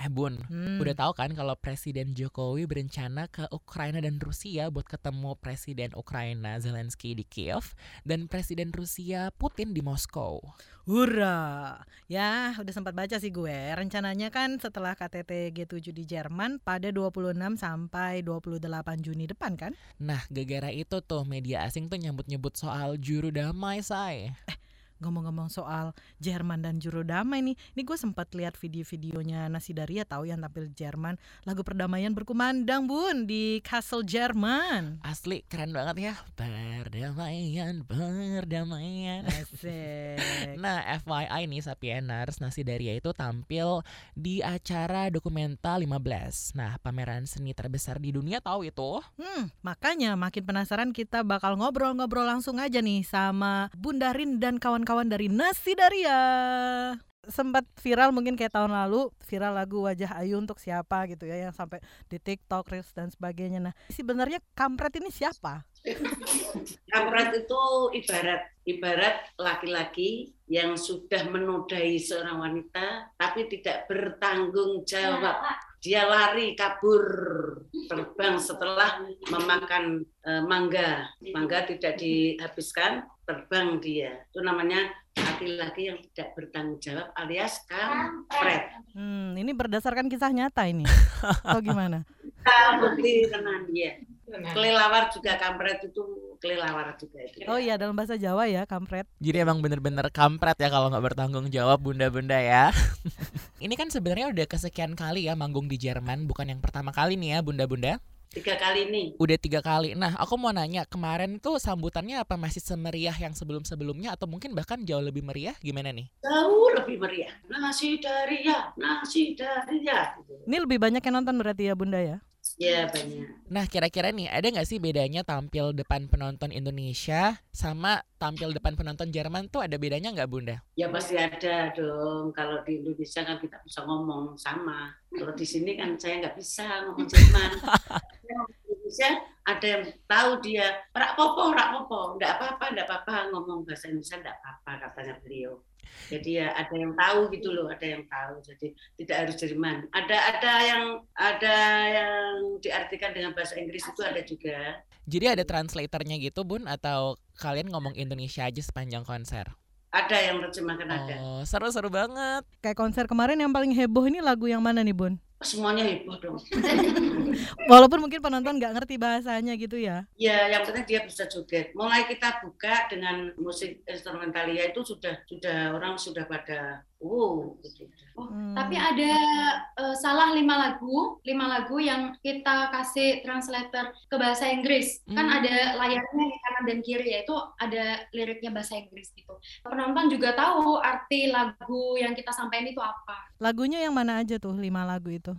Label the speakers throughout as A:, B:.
A: Eh Bun,
B: Hmm.
A: udah tahu kan kalau Presiden Jokowi berencana ke Ukraina dan Rusia buat ketemu Presiden Ukraina Zelensky di Kiev dan Presiden Rusia Putin di Moskow.
B: Hurra. Ya, udah sempat baca sih gue. Rencananya kan setelah KTT G7 di Jerman pada 26 sampai 28 Juni depan kan?
A: Nah, gara-gara itu tuh media asing tuh nyebut-nyebut soal juru damai, say.
B: Ngomong-ngomong soal Jerman dan juru damai nih, ini gue sempat lihat video-videonya Nasi Daria tahu yang tampil Jerman, lagu perdamaian berkumandang bun di Castle Jerman.
A: Asli keren banget ya. Perdamaian, perdamaian.
B: Asik.
A: Nah, FYI nih Sapieners, Nasi Daria itu tampil di acara Dokumenta 15. Nah, pameran seni terbesar di dunia tahu itu?
B: Hmm, makanya makin penasaran kita bakal ngobrol-ngobrol langsung aja nih sama Bunda Rin dan kawan-kawan dari Nasi Daria. Sempat viral mungkin kayak tahun lalu viral lagu wajah Ayu untuk siapa gitu ya yang sampai di TikTok, Reels dan sebagainya. Nah, sebenarnya kampret ini siapa?
C: Kampret itu ibarat ibarat laki-laki yang sudah menodai seorang wanita tapi tidak bertanggung jawab. Dia lari kabur terbang setelah memakan eh, mangga. Mangga tidak dihabiskan, terbang dia. Itu namanya laki-laki yang tidak bertanggung jawab alias kampret.
B: Hmm, ini berdasarkan kisah nyata ini. Atau gimana?
C: Bukti tenan dia. Kelelawar juga kampret itu kelelawar juga itu.
B: Oh iya dalam bahasa Jawa ya kampret.
A: Jadi emang bener-bener kampret ya kalau nggak bertanggung jawab bunda-bunda ya. Ini kan sebenarnya udah kesekian kali ya manggung di Jerman, bukan yang pertama kali nih ya bunda-bunda.
C: Tiga kali ini.
A: Udah tiga kali. Nah, aku mau nanya, kemarin tuh sambutannya apa masih semeriah yang sebelum-sebelumnya atau mungkin bahkan jauh lebih meriah? Gimana nih?
C: Jauh lebih meriah. Nasi daria, nasi daria.
B: Ini lebih banyak yang nonton berarti ya Bunda ya?
C: Ya banyak.
A: Nah, kira-kira nih ada nggak sih bedanya tampil depan penonton Indonesia sama tampil depan penonton Jerman tuh ada bedanya nggak bunda?
C: Ya pasti ada dong. Kalau di Indonesia kan kita bisa ngomong sama. Kalau di sini kan saya nggak bisa ngomong Jerman. Indonesia ada yang tahu dia rak popo, rak popo, nggak apa-apa, nggak apa-apa ngomong bahasa Indonesia nggak apa-apa katanya beliau. Jadi ya ada yang tahu gitu loh, ada yang tahu. Jadi tidak harus Jerman. Ada ada yang ada yang diartikan dengan bahasa Inggris itu ada juga.
A: Jadi ada translatornya gitu bun atau kalian ngomong Indonesia aja sepanjang konser?
C: Ada yang terjemahkan ada.
A: Oh, seru-seru banget.
B: Kayak konser kemarin yang paling heboh ini lagu yang mana nih Bun?
C: Semuanya heboh dong.
B: Walaupun mungkin penonton nggak ngerti bahasanya gitu ya.
C: Ya, yang penting dia bisa joget. Mulai kita buka dengan musik instrumentalia itu sudah sudah orang sudah pada wow gitu.
B: Hmm.
D: Tapi ada eh, salah lima lagu, lima lagu yang kita kasih translator ke bahasa Inggris. Kan
A: Hmm.
D: ada layarnya di kanan dan kiri yaitu ada liriknya bahasa Inggris gitu. Penonton juga tahu arti lagu yang kita sampaikan itu apa.
B: Lagunya yang mana aja tuh lima lagu itu?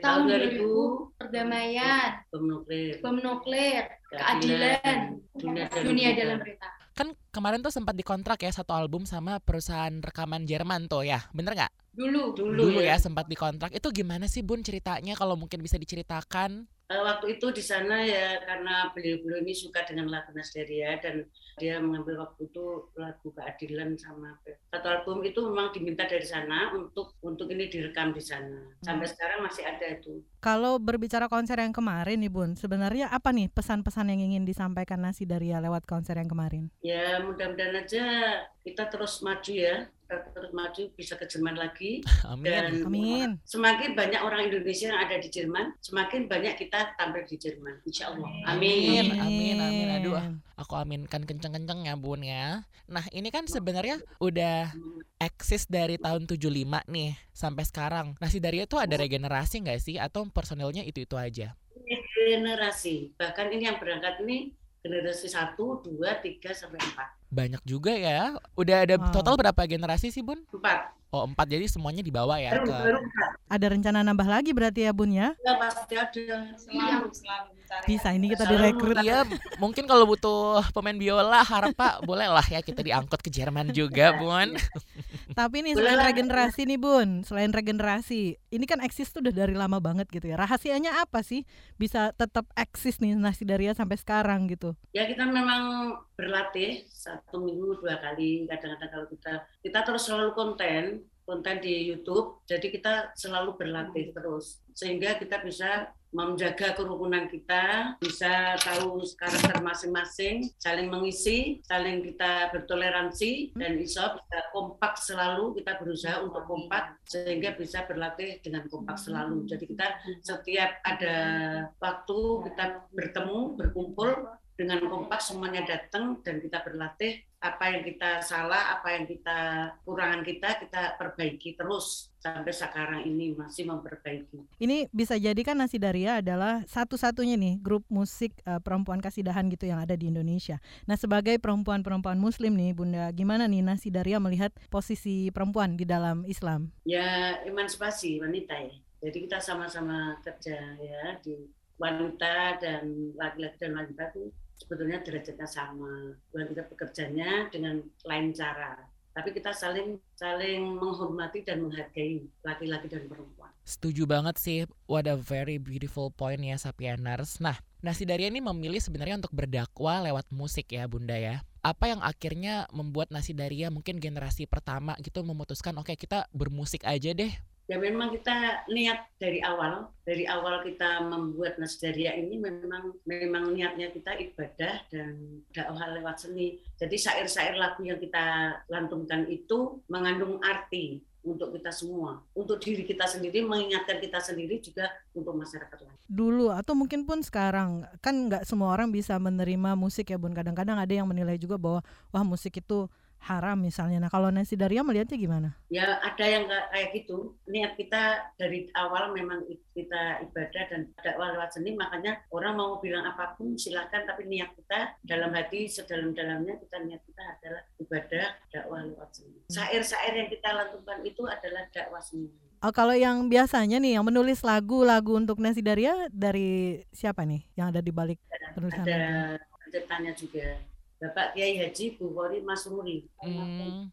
D: Tahun
C: 2000,
D: 2000, perdamaian,
C: bom nuklir,
D: bom nuklir, keadilan,
C: dunia dalam
D: dunia
C: berita.
D: dalam berita.
A: Kan kemarin tuh sempat dikontrak ya satu album sama perusahaan rekaman Jerman tuh ya, bener nggak?
D: Dulu.
C: Dulu,
A: Dulu ya
C: ya.
A: sempat dikontrak. Itu gimana sih bun ceritanya kalau mungkin bisa diceritakan?
C: Eh, waktu itu di sana ya karena beliau-beliau ini suka dengan lagu Nasderia dan dia mengambil waktu itu lagu keadilan sama satu album itu memang diminta dari sana untuk untuk ini direkam di sana. Sampai sekarang masih ada itu.
B: Kalau berbicara konser yang kemarin nih Bun, sebenarnya apa nih pesan-pesan yang ingin disampaikan Nasi Daria lewat konser yang kemarin?
C: Ya mudah-mudahan aja kita terus maju ya, terus maju bisa ke Jerman lagi
A: Amin.
C: dan
B: Amin.
C: semakin banyak orang Indonesia yang ada di Jerman, semakin banyak kita tampil di Jerman. Insya Allah.
A: Amin,
C: Amin.
A: amin, amin. Aduh, aku aminkan kenceng-kenceng ya bun ya. Nah ini kan sebenarnya udah eksis dari tahun 75 nih sampai sekarang. Nasi Daria tuh ada regenerasi nggak sih atau personilnya itu-itu aja?
C: Ini generasi, bahkan ini yang berangkat ini generasi 1, 2, 3, sampai 4.
A: Banyak juga ya. Udah ada
B: Wow.
A: total berapa generasi sih bun?
C: 4.
A: Oh empat jadi semuanya dibawa ya
C: Baru,
A: ke.
C: baru 4.
B: Ada rencana nambah lagi berarti ya Bun ya?
C: Ya, pasti ada.
D: Selalu,
C: selalu
B: Bisa ini kita direkrut.
A: Iya, mungkin kalau butuh pemain biola harap Pak boleh lah ya kita diangkut ke Jerman juga, Bun.
B: Tapi nih selain
C: lah.
B: regenerasi nih Bun, selain regenerasi, ini kan eksis tuh udah dari lama banget gitu ya. Rahasianya apa sih bisa tetap eksis nih Nasi Daria sampai sekarang gitu?
C: Ya kita memang berlatih satu minggu dua kali. Kadang-kadang kalau kita kita terus selalu konten, konten di YouTube, jadi kita selalu berlatih terus sehingga kita bisa menjaga kerukunan kita, bisa tahu karakter masing-masing, saling mengisi, saling kita bertoleransi, dan bisa kompak selalu, kita berusaha untuk kompak, sehingga bisa berlatih dengan kompak selalu. Jadi kita setiap ada waktu, kita bertemu, berkumpul, dengan kompak semuanya datang dan kita berlatih apa yang kita salah, apa yang kita kurangan kita kita perbaiki terus sampai sekarang ini masih memperbaiki.
B: Ini bisa jadi kan Nasi Daria adalah satu-satunya nih grup musik uh, perempuan kasidahan gitu yang ada di Indonesia. Nah sebagai perempuan-perempuan Muslim nih Bunda, gimana nih Nasi Daria melihat posisi perempuan di dalam Islam?
C: Ya emansipasi wanita ya. Jadi kita sama-sama kerja ya di wanita dan laki-laki dan wanita itu sebetulnya derajatnya sama. Bukan kita bekerjanya dengan lain cara. Tapi kita saling saling menghormati dan menghargai laki-laki dan perempuan.
A: Setuju banget sih. What a very beautiful point ya Sapieners. Nah, Nasi Daria ini memilih sebenarnya untuk berdakwah lewat musik ya Bunda ya. Apa yang akhirnya membuat Nasi Daria mungkin generasi pertama gitu memutuskan oke okay, kita bermusik aja deh
C: ya memang kita niat dari awal dari awal kita membuat nasdaria ini memang memang niatnya kita ibadah dan dakwah lewat seni jadi syair-syair lagu yang kita lantunkan itu mengandung arti untuk kita semua, untuk diri kita sendiri, mengingatkan kita sendiri juga untuk masyarakat lain.
B: Dulu atau mungkin pun sekarang kan nggak semua orang bisa menerima musik ya bun. Kadang-kadang ada yang menilai juga bahwa wah musik itu haram misalnya. Nah kalau Nancy Daria melihatnya gimana?
C: Ya ada yang kayak gitu. Niat kita dari awal memang kita ibadah dan dakwah lewat seni, makanya orang mau bilang apa pun silakan, tapi niat kita dalam hati sedalam-dalamnya kita niat kita adalah ibadah dakwah lewat seni. Syair-syair yang kita lakukan itu adalah dakwah seni.
B: Oh, kalau yang biasanya nih yang menulis lagu-lagu untuk Nancy Daria dari siapa nih yang ada di balik penulisan
C: ada ceritanya juga Bapak Kiai Haji Bukhari Masruri. Hmm.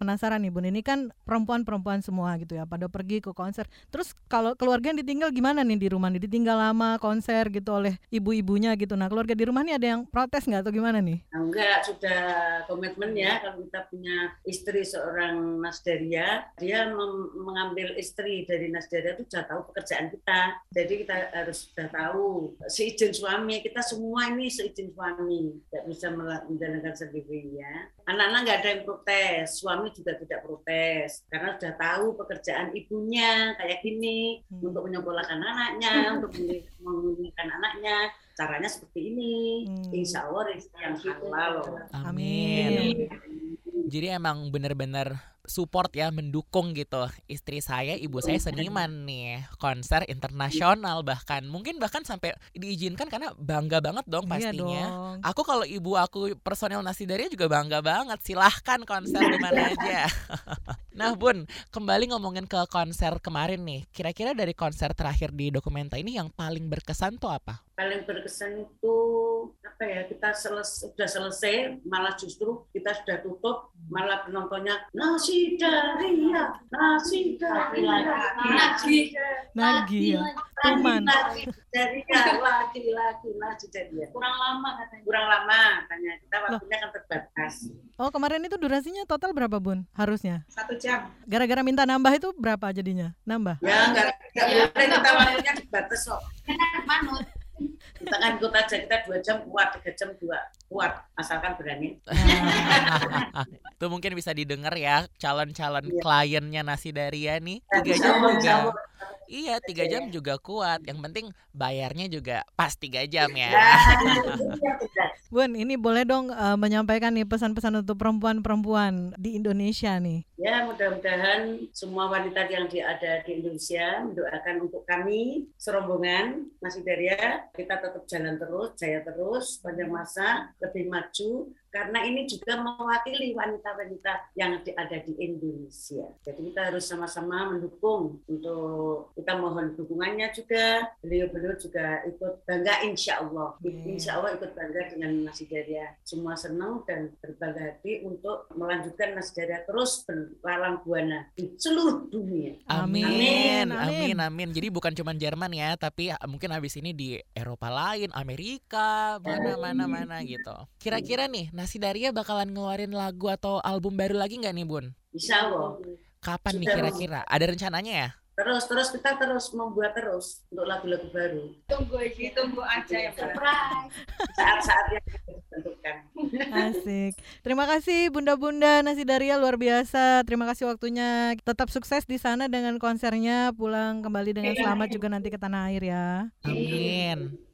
B: Penasaran nih Bun, ini kan perempuan-perempuan semua gitu ya, pada pergi ke konser. Terus kalau keluarga yang ditinggal gimana nih di rumah nih? Ditinggal lama konser gitu oleh ibu-ibunya gitu. Nah keluarga di rumah nih ada yang protes nggak atau gimana nih?
C: Nah, enggak, sudah komitmen ya kalau kita punya istri seorang Nasdaria, dia mengambil istri dari Nasdaria itu sudah tahu pekerjaan kita. Jadi kita harus sudah tahu seizin suami, kita semua ini seizin suami. Tidak bisa menjalankan sendiri ya. Anak-anak nggak ada yang protes, suami juga tidak protes karena sudah tahu pekerjaan ibunya kayak gini hmm. untuk menyekolahkan anaknya, untuk mengunjungkan anaknya, caranya seperti ini. Hmm. Insya Allah yang halal.
A: Amin. Amin. Jadi emang benar-benar support ya mendukung gitu. Istri saya ibu saya seniman nih konser internasional bahkan. Mungkin bahkan sampai diizinkan karena bangga banget dong iya pastinya. iya dong. aku kalau ibu aku personel nasi dari juga bangga banget. Silahkan konser di mana aja. Nah bun kembali ngomongin ke konser kemarin nih. Kira-kira dari konser terakhir di dokumenta ini yang paling berkesan tuh apa
C: paling berkesan itu apa ya kita selesai sudah selesai malah justru kita sudah tutup malah penontonnya nasi daria nasi daria nasi
B: nagi ya teman
C: dari lagi lagi nasi daria
D: kurang lama katanya.
C: Kurang lama katanya. Kita waktunya kan terbatas.
B: Oh kemarin itu durasinya total berapa bun? Harusnya?
C: Satu jam.
B: Gara-gara minta nambah itu berapa jadinya? Nambah?
C: Ya enggak enggak boleh kita waktunya dibatas kok. Manut kita kan ikut aja kita dua jam kuat tiga jam dua kuat asalkan berani
A: itu mungkin bisa didengar ya calon-calon iya. kliennya nasi daria nih tiga jam juga Iya tiga jam juga kuat. Yang penting bayarnya juga pas tiga jam ya.
B: Bun, ini boleh dong uh, menyampaikan nih pesan-pesan untuk perempuan-perempuan di Indonesia nih.
C: Ya mudah-mudahan semua wanita yang ada di Indonesia mendoakan untuk kami serombongan masih Daria kita tetap jalan terus, jaya terus, panjang masa, lebih maju, karena ini juga mewakili wanita-wanita yang ada di Indonesia. Jadi kita harus sama-sama mendukung untuk kita mohon dukungannya juga. Beliau-beliau juga ikut bangga insya Allah. Insya Allah ikut bangga dengan Nasidaria. Semua senang dan berbangga hati untuk melanjutkan Nasidaria terus berlalang buana di seluruh dunia.
A: Amin. Amin. Amin. Amin. Jadi bukan cuma Jerman ya, tapi mungkin habis ini di Eropa lain, Amerika, mana-mana mana gitu. Kira-kira nih Nasi Daria bakalan ngeluarin lagu atau album baru lagi nggak nih Bun?
C: Insya Allah.
A: Kapan nih
C: Sudah.
A: kira-kira? Ada rencananya ya?
C: Terus terus kita terus membuat terus untuk lagu-lagu baru.
D: Tunggu aja.
E: Ditunggu aja ya.
D: Surprise.
C: Saat-saat yang ditentukan.
B: Asik. Terima kasih Bunda-bunda Nasi Daria luar biasa. Terima kasih waktunya. Tetap sukses di sana dengan konsernya. Pulang kembali dengan selamat juga nanti ke tanah air ya.
A: Amin.